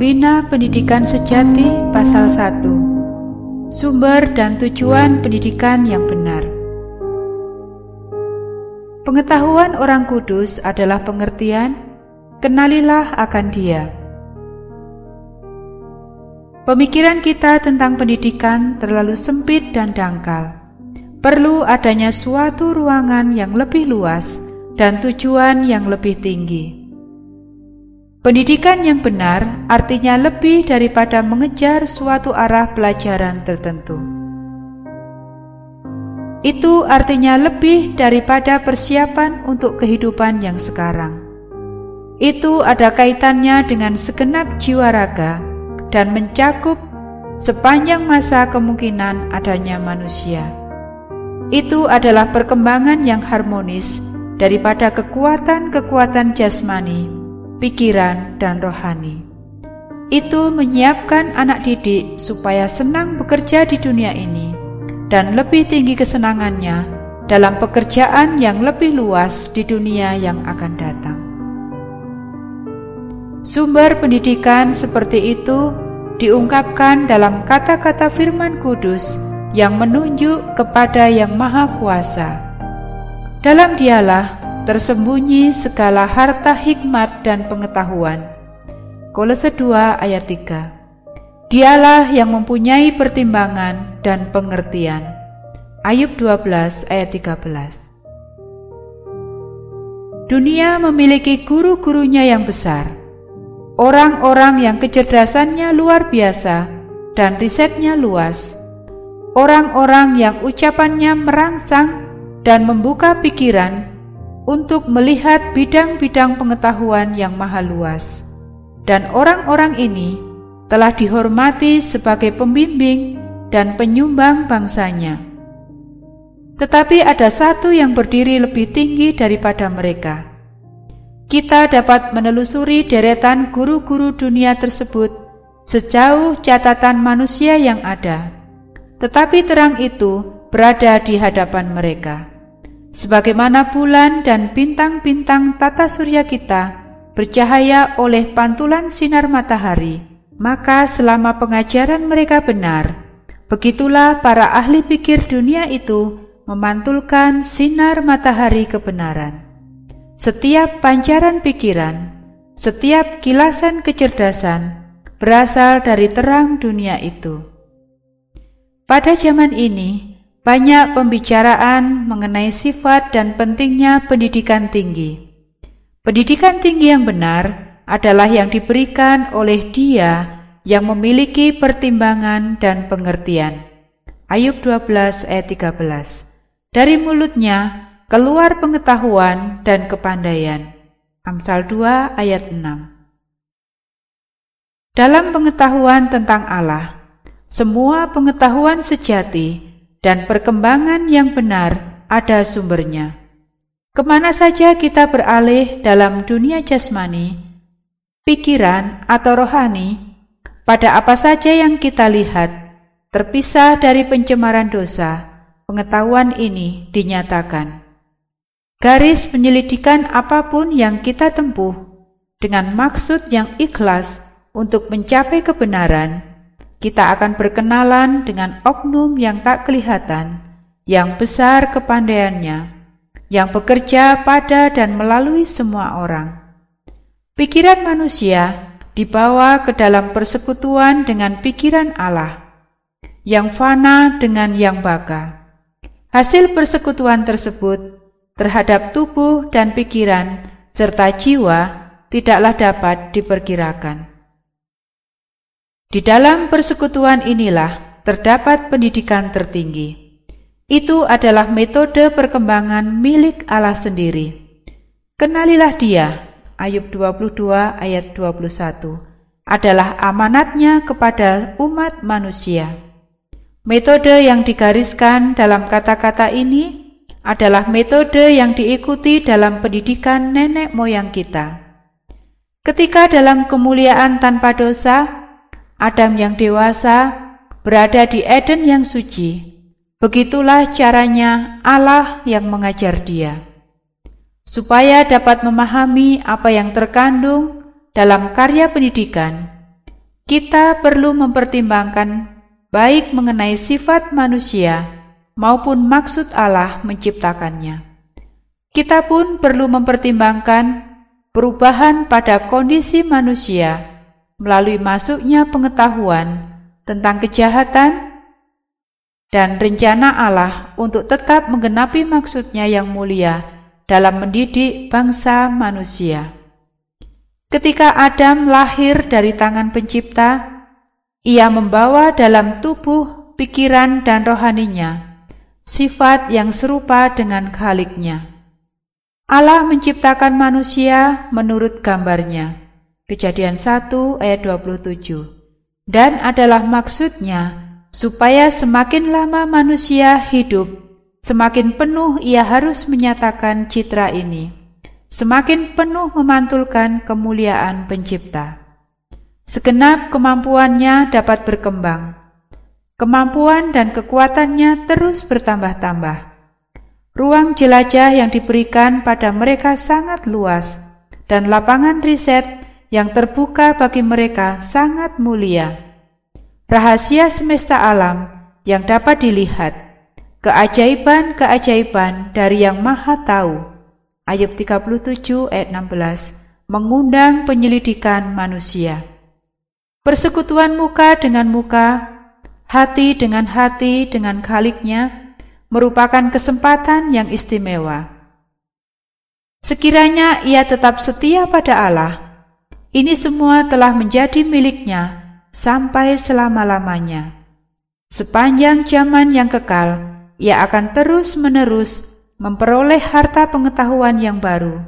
Pembina Pendidikan Sejati Pasal 1 Sumber dan tujuan pendidikan yang benar Pengetahuan orang kudus adalah pengertian, kenalilah akan dia. Pemikiran kita tentang pendidikan terlalu sempit dan dangkal. Perlu adanya suatu ruangan yang lebih luas dan tujuan yang lebih tinggi. Pendidikan yang benar artinya lebih daripada mengejar suatu arah pelajaran tertentu. Itu artinya lebih daripada persiapan untuk kehidupan yang sekarang. Itu ada kaitannya dengan segenap jiwa raga dan mencakup sepanjang masa kemungkinan adanya manusia. Itu adalah perkembangan yang harmonis daripada kekuatan-kekuatan jasmani pikiran, dan rohani. Itu menyiapkan anak didik supaya senang bekerja di dunia ini dan lebih tinggi kesenangannya dalam pekerjaan yang lebih luas di dunia yang akan datang. Sumber pendidikan seperti itu diungkapkan dalam kata-kata firman kudus yang menunjuk kepada Yang Maha Kuasa. Dalam dialah tersembunyi segala harta hikmat dan pengetahuan. Kolose 2 ayat 3 Dialah yang mempunyai pertimbangan dan pengertian. Ayub 12 ayat 13 Dunia memiliki guru-gurunya yang besar, orang-orang yang kecerdasannya luar biasa dan risetnya luas, orang-orang yang ucapannya merangsang dan membuka pikiran untuk melihat bidang-bidang pengetahuan yang maha luas, dan orang-orang ini telah dihormati sebagai pembimbing dan penyumbang bangsanya. Tetapi ada satu yang berdiri lebih tinggi daripada mereka. Kita dapat menelusuri deretan guru-guru dunia tersebut sejauh catatan manusia yang ada, tetapi terang itu berada di hadapan mereka. Sebagaimana bulan dan bintang-bintang tata surya kita bercahaya oleh pantulan sinar matahari, maka selama pengajaran mereka benar, begitulah para ahli pikir dunia itu memantulkan sinar matahari kebenaran. Setiap pancaran pikiran, setiap kilasan kecerdasan berasal dari terang dunia itu. Pada zaman ini, banyak pembicaraan mengenai sifat dan pentingnya pendidikan tinggi. Pendidikan tinggi yang benar adalah yang diberikan oleh Dia yang memiliki pertimbangan dan pengertian. Ayub 12 ayat 13. Dari mulutnya keluar pengetahuan dan kepandaian. Amsal 2 ayat 6. Dalam pengetahuan tentang Allah, semua pengetahuan sejati dan perkembangan yang benar ada sumbernya. Ke mana saja kita beralih dalam dunia jasmani, pikiran, atau rohani, pada apa saja yang kita lihat, terpisah dari pencemaran dosa, pengetahuan ini dinyatakan. Garis penyelidikan apa pun yang kita tempuh dengan maksud yang ikhlas untuk mencapai kebenaran kita akan berkenalan dengan oknum yang tak kelihatan, yang besar kepandaiannya, yang bekerja pada dan melalui semua orang. Pikiran manusia dibawa ke dalam persekutuan dengan pikiran Allah, yang fana dengan yang baka. Hasil persekutuan tersebut terhadap tubuh dan pikiran serta jiwa tidaklah dapat diperkirakan. Di dalam persekutuan inilah terdapat pendidikan tertinggi. Itu adalah metode perkembangan milik Allah sendiri. Kenalilah dia, Ayub 22 ayat 21, adalah amanatnya kepada umat manusia. Metode yang digariskan dalam kata-kata ini adalah metode yang diikuti dalam pendidikan nenek moyang kita. Ketika dalam kemuliaan tanpa dosa, Adam yang dewasa berada di Eden yang suci. Begitulah caranya Allah yang mengajar dia. Supaya dapat memahami apa yang terkandung dalam karya pendidikan, kita perlu mempertimbangkan baik mengenai sifat manusia maupun maksud Allah menciptakannya. Kita pun perlu mempertimbangkan perubahan pada kondisi manusia melalui masuknya pengetahuan tentang kejahatan dan rencana Allah untuk tetap menggenapi maksudnya yang mulia dalam mendidik bangsa manusia. Ketika Adam lahir dari tangan pencipta, ia membawa dalam tubuh, pikiran, dan rohaninya sifat yang serupa dengan khaliknya. Allah menciptakan manusia menurut gambarnya. Kejadian 1 ayat 27. Dan adalah maksudnya supaya semakin lama manusia hidup, semakin penuh ia harus menyatakan citra ini, semakin penuh memantulkan kemuliaan Pencipta. Segenap kemampuannya dapat berkembang, kemampuan dan kekuatannya terus bertambah-tambah. Ruang jelajah yang diberikan pada mereka sangat luas, dan lapangan riset yang terbuka bagi mereka sangat mulia rahasia semesta alam yang dapat dilihat, keajaiban-keajaiban dari yang maha tahu. Ayat 37 ayat 16 mengundang penyelidikan manusia. Persekutuan muka dengan muka, hati dengan hati dengan kaliknya, merupakan kesempatan yang istimewa. Sekiranya ia tetap setia pada Allah, ini semua telah menjadi miliknya sampai selama-lamanya. Sepanjang zaman yang kekal, ia akan terus-menerus memperoleh harta pengetahuan yang baru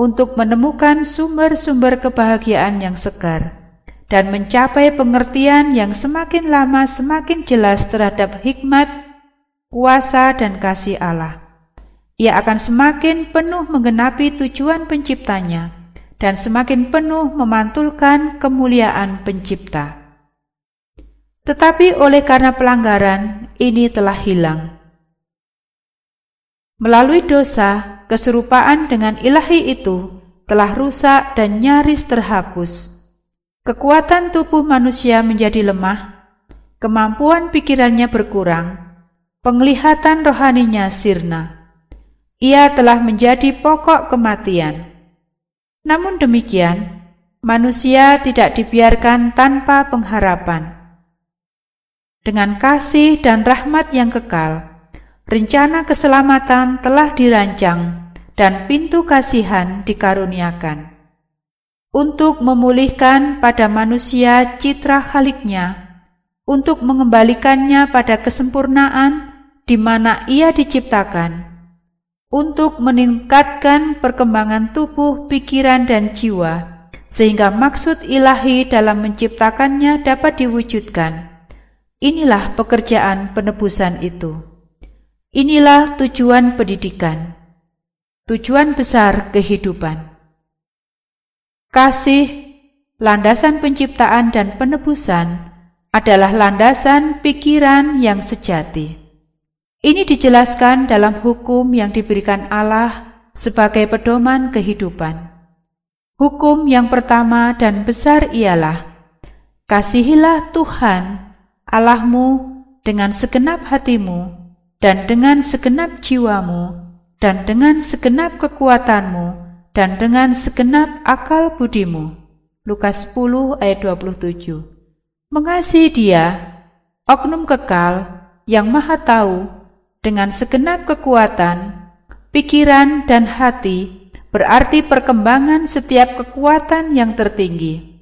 untuk menemukan sumber-sumber kebahagiaan yang segar dan mencapai pengertian yang semakin lama semakin jelas terhadap hikmat, kuasa, dan kasih Allah. Ia akan semakin penuh menggenapi tujuan penciptanya dan semakin penuh memantulkan kemuliaan Pencipta. Tetapi oleh karena pelanggaran, ini telah hilang. Melalui dosa, keserupaan dengan ilahi itu telah rusak dan nyaris terhapus. Kekuatan tubuh manusia menjadi lemah, kemampuan pikirannya berkurang, penglihatan rohaninya sirna. Ia telah menjadi pokok kematian namun demikian, manusia tidak dibiarkan tanpa pengharapan. Dengan kasih dan rahmat yang kekal, rencana keselamatan telah dirancang dan pintu kasihan dikaruniakan. Untuk memulihkan pada manusia citra haliknya, untuk mengembalikannya pada kesempurnaan di mana ia diciptakan, untuk meningkatkan perkembangan tubuh, pikiran, dan jiwa, sehingga maksud ilahi dalam menciptakannya dapat diwujudkan. Inilah pekerjaan penebusan itu. Inilah tujuan pendidikan, tujuan besar kehidupan. Kasih, landasan penciptaan dan penebusan adalah landasan pikiran yang sejati. Ini dijelaskan dalam hukum yang diberikan Allah sebagai pedoman kehidupan. Hukum yang pertama dan besar ialah Kasihilah Tuhan Allahmu dengan segenap hatimu dan dengan segenap jiwamu dan dengan segenap kekuatanmu dan dengan segenap akal budimu. Lukas 10 ayat 27 Mengasihi dia, oknum kekal yang maha tahu dengan segenap kekuatan, pikiran, dan hati berarti perkembangan setiap kekuatan yang tertinggi.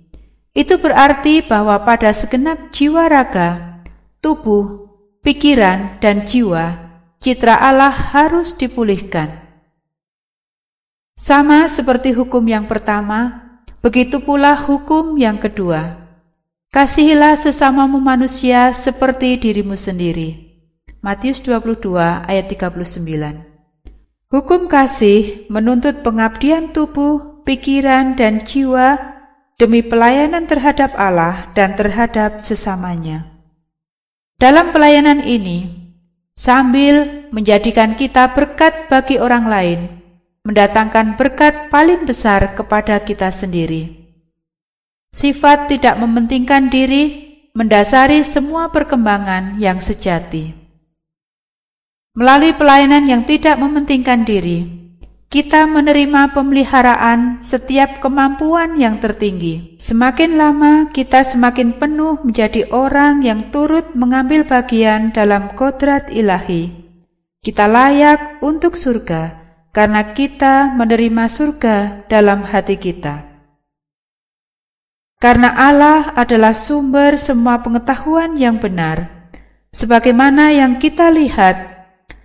Itu berarti bahwa pada segenap jiwa raga, tubuh, pikiran, dan jiwa, citra Allah harus dipulihkan. Sama seperti hukum yang pertama, begitu pula hukum yang kedua. Kasihilah sesamamu manusia seperti dirimu sendiri. Matius 22 ayat 39. Hukum kasih menuntut pengabdian tubuh, pikiran, dan jiwa demi pelayanan terhadap Allah dan terhadap sesamanya. Dalam pelayanan ini, sambil menjadikan kita berkat bagi orang lain, mendatangkan berkat paling besar kepada kita sendiri. Sifat tidak mementingkan diri mendasari semua perkembangan yang sejati. Melalui pelayanan yang tidak mementingkan diri, kita menerima pemeliharaan setiap kemampuan yang tertinggi. Semakin lama, kita semakin penuh menjadi orang yang turut mengambil bagian dalam kodrat ilahi. Kita layak untuk surga karena kita menerima surga dalam hati kita. Karena Allah adalah sumber semua pengetahuan yang benar, sebagaimana yang kita lihat,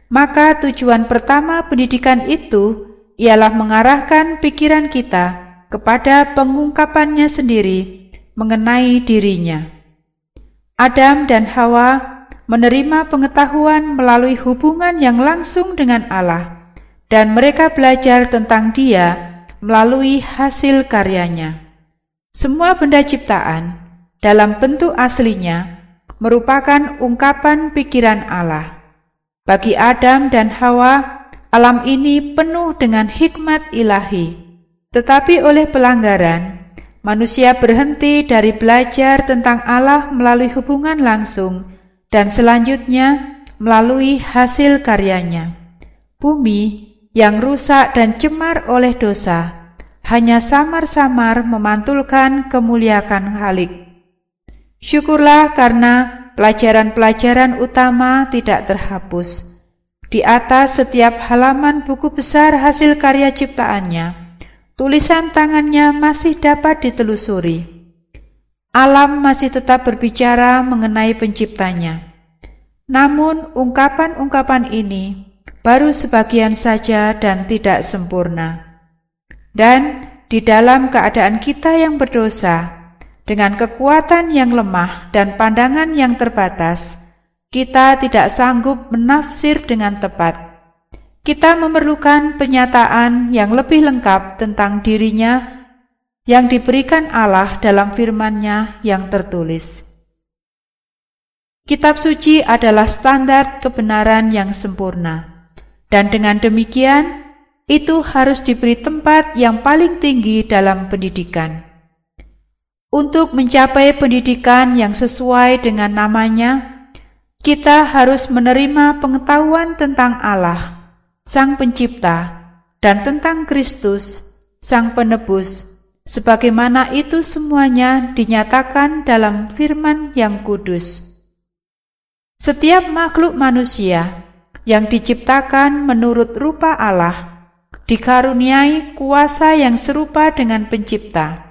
maka tujuan pertama pendidikan itu ialah mengarahkan pikiran kita kepada pengungkapannya sendiri mengenai dirinya. Adam dan Hawa menerima pengetahuan melalui hubungan yang langsung dengan Allah, dan mereka belajar tentang Dia melalui hasil karyanya. Semua benda ciptaan dalam bentuk aslinya merupakan ungkapan pikiran Allah. Bagi Adam dan Hawa, Alam ini penuh dengan hikmat ilahi, tetapi oleh pelanggaran, manusia berhenti dari belajar tentang Allah melalui hubungan langsung dan selanjutnya melalui hasil karyanya. Bumi yang rusak dan cemar oleh dosa hanya samar-samar memantulkan kemuliaan Halik. Syukurlah karena pelajaran-pelajaran utama tidak terhapus di atas setiap halaman buku besar hasil karya ciptaannya, tulisan tangannya masih dapat ditelusuri. Alam masih tetap berbicara mengenai penciptanya. Namun ungkapan-ungkapan ini baru sebagian saja dan tidak sempurna. Dan di dalam keadaan kita yang berdosa, dengan kekuatan yang lemah dan pandangan yang terbatas, kita tidak sanggup menafsir dengan tepat. Kita memerlukan penyataan yang lebih lengkap tentang dirinya yang diberikan Allah dalam firman-Nya yang tertulis. Kitab suci adalah standar kebenaran yang sempurna, dan dengan demikian itu harus diberi tempat yang paling tinggi dalam pendidikan. Untuk mencapai pendidikan yang sesuai dengan namanya, kita harus menerima pengetahuan tentang Allah, Sang Pencipta, dan tentang Kristus, Sang Penebus, sebagaimana itu semuanya dinyatakan dalam firman yang kudus. Setiap makhluk manusia yang diciptakan menurut rupa Allah dikaruniai kuasa yang serupa dengan Pencipta,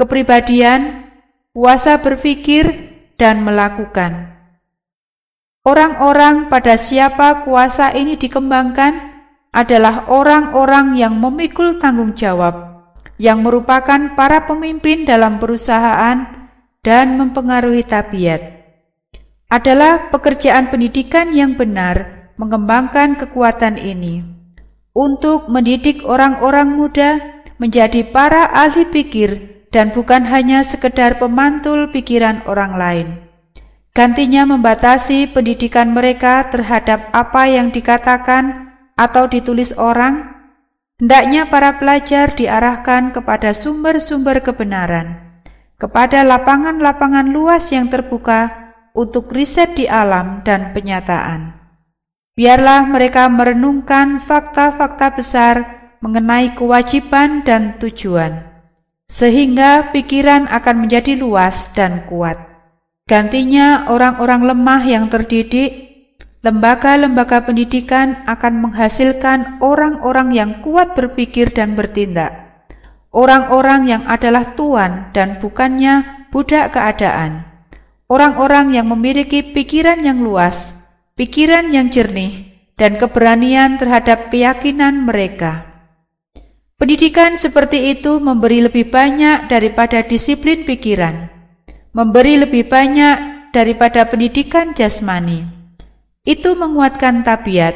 kepribadian, kuasa berpikir, dan melakukan Orang-orang pada siapa kuasa ini dikembangkan adalah orang-orang yang memikul tanggung jawab, yang merupakan para pemimpin dalam perusahaan dan mempengaruhi tabiat. Adalah pekerjaan pendidikan yang benar mengembangkan kekuatan ini untuk mendidik orang-orang muda menjadi para ahli pikir dan bukan hanya sekedar pemantul pikiran orang lain. Gantinya membatasi pendidikan mereka terhadap apa yang dikatakan atau ditulis orang, hendaknya para pelajar diarahkan kepada sumber-sumber kebenaran, kepada lapangan-lapangan luas yang terbuka untuk riset di alam dan penyataan. Biarlah mereka merenungkan fakta-fakta besar mengenai kewajiban dan tujuan, sehingga pikiran akan menjadi luas dan kuat. Gantinya orang-orang lemah yang terdidik, lembaga-lembaga pendidikan akan menghasilkan orang-orang yang kuat berpikir dan bertindak. Orang-orang yang adalah tuan dan bukannya budak keadaan. Orang-orang yang memiliki pikiran yang luas, pikiran yang jernih, dan keberanian terhadap keyakinan mereka. Pendidikan seperti itu memberi lebih banyak daripada disiplin pikiran memberi lebih banyak daripada pendidikan jasmani. Itu menguatkan tabiat,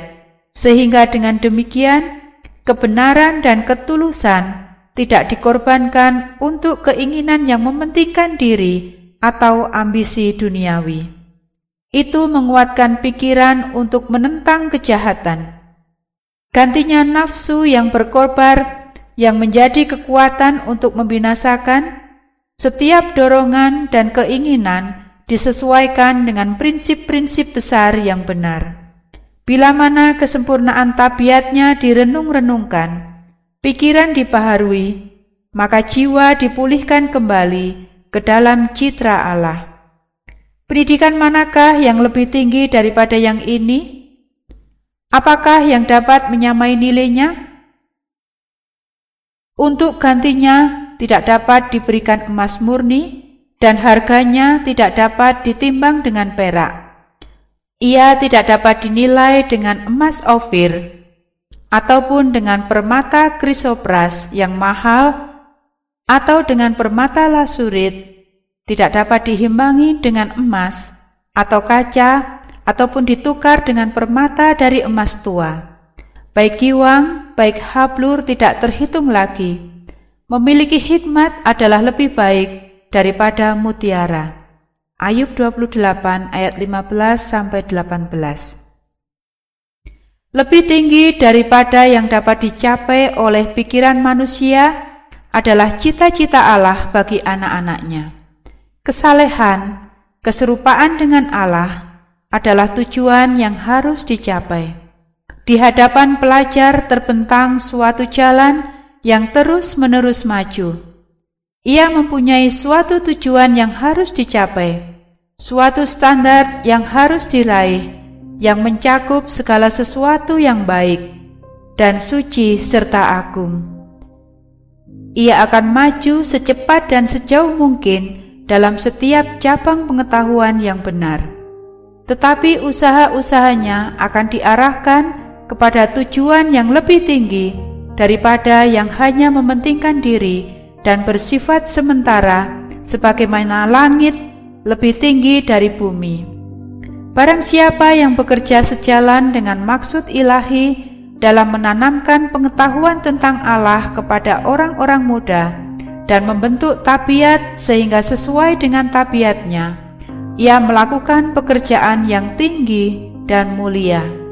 sehingga dengan demikian kebenaran dan ketulusan tidak dikorbankan untuk keinginan yang mementingkan diri atau ambisi duniawi. Itu menguatkan pikiran untuk menentang kejahatan. Gantinya nafsu yang berkorbar yang menjadi kekuatan untuk membinasakan setiap dorongan dan keinginan disesuaikan dengan prinsip-prinsip besar yang benar. Bila mana kesempurnaan tabiatnya direnung-renungkan, pikiran dipaharui, maka jiwa dipulihkan kembali ke dalam citra Allah. Pendidikan manakah yang lebih tinggi daripada yang ini? Apakah yang dapat menyamai nilainya? Untuk gantinya tidak dapat diberikan emas murni dan harganya tidak dapat ditimbang dengan perak. Ia tidak dapat dinilai dengan emas ofir ataupun dengan permata krisopras yang mahal atau dengan permata lasurit tidak dapat dihimbangi dengan emas atau kaca ataupun ditukar dengan permata dari emas tua. Baik giwang, baik hablur tidak terhitung lagi. Memiliki hikmat adalah lebih baik daripada mutiara. Ayub 28 ayat 15 sampai 18 lebih tinggi daripada yang dapat dicapai oleh pikiran manusia adalah cita-cita Allah bagi anak-anaknya. Kesalehan, keserupaan dengan Allah adalah tujuan yang harus dicapai. Di hadapan pelajar terbentang suatu jalan yang terus-menerus maju. Ia mempunyai suatu tujuan yang harus dicapai, suatu standar yang harus diraih yang mencakup segala sesuatu yang baik dan suci serta agung. Ia akan maju secepat dan sejauh mungkin dalam setiap cabang pengetahuan yang benar. Tetapi usaha-usahanya akan diarahkan kepada tujuan yang lebih tinggi daripada yang hanya mementingkan diri dan bersifat sementara sebagaimana langit lebih tinggi dari bumi. Barang siapa yang bekerja sejalan dengan maksud ilahi dalam menanamkan pengetahuan tentang Allah kepada orang-orang muda dan membentuk tabiat sehingga sesuai dengan tabiatnya, ia melakukan pekerjaan yang tinggi dan mulia.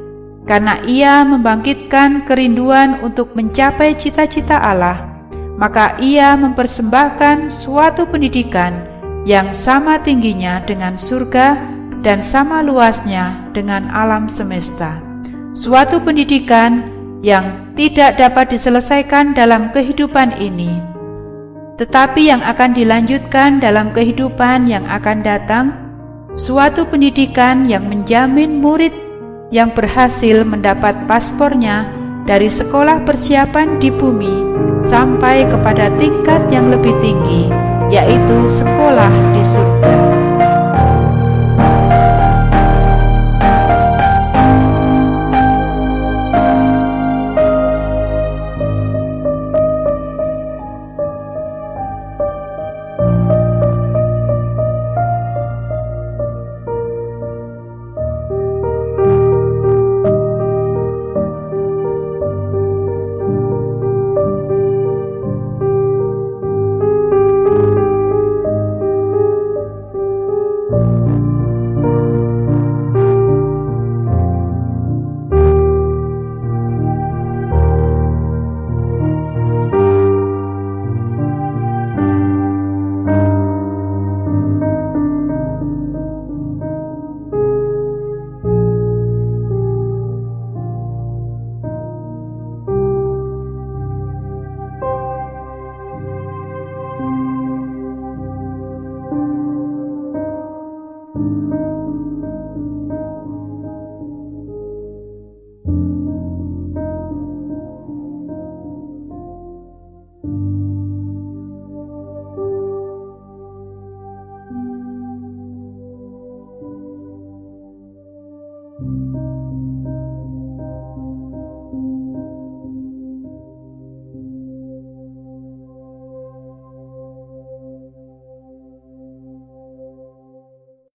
Karena ia membangkitkan kerinduan untuk mencapai cita-cita Allah, maka ia mempersembahkan suatu pendidikan yang sama tingginya dengan surga dan sama luasnya dengan alam semesta. Suatu pendidikan yang tidak dapat diselesaikan dalam kehidupan ini, tetapi yang akan dilanjutkan dalam kehidupan yang akan datang, suatu pendidikan yang menjamin murid yang berhasil mendapat paspornya dari sekolah persiapan di bumi sampai kepada tingkat yang lebih tinggi, yaitu sekolah di surga.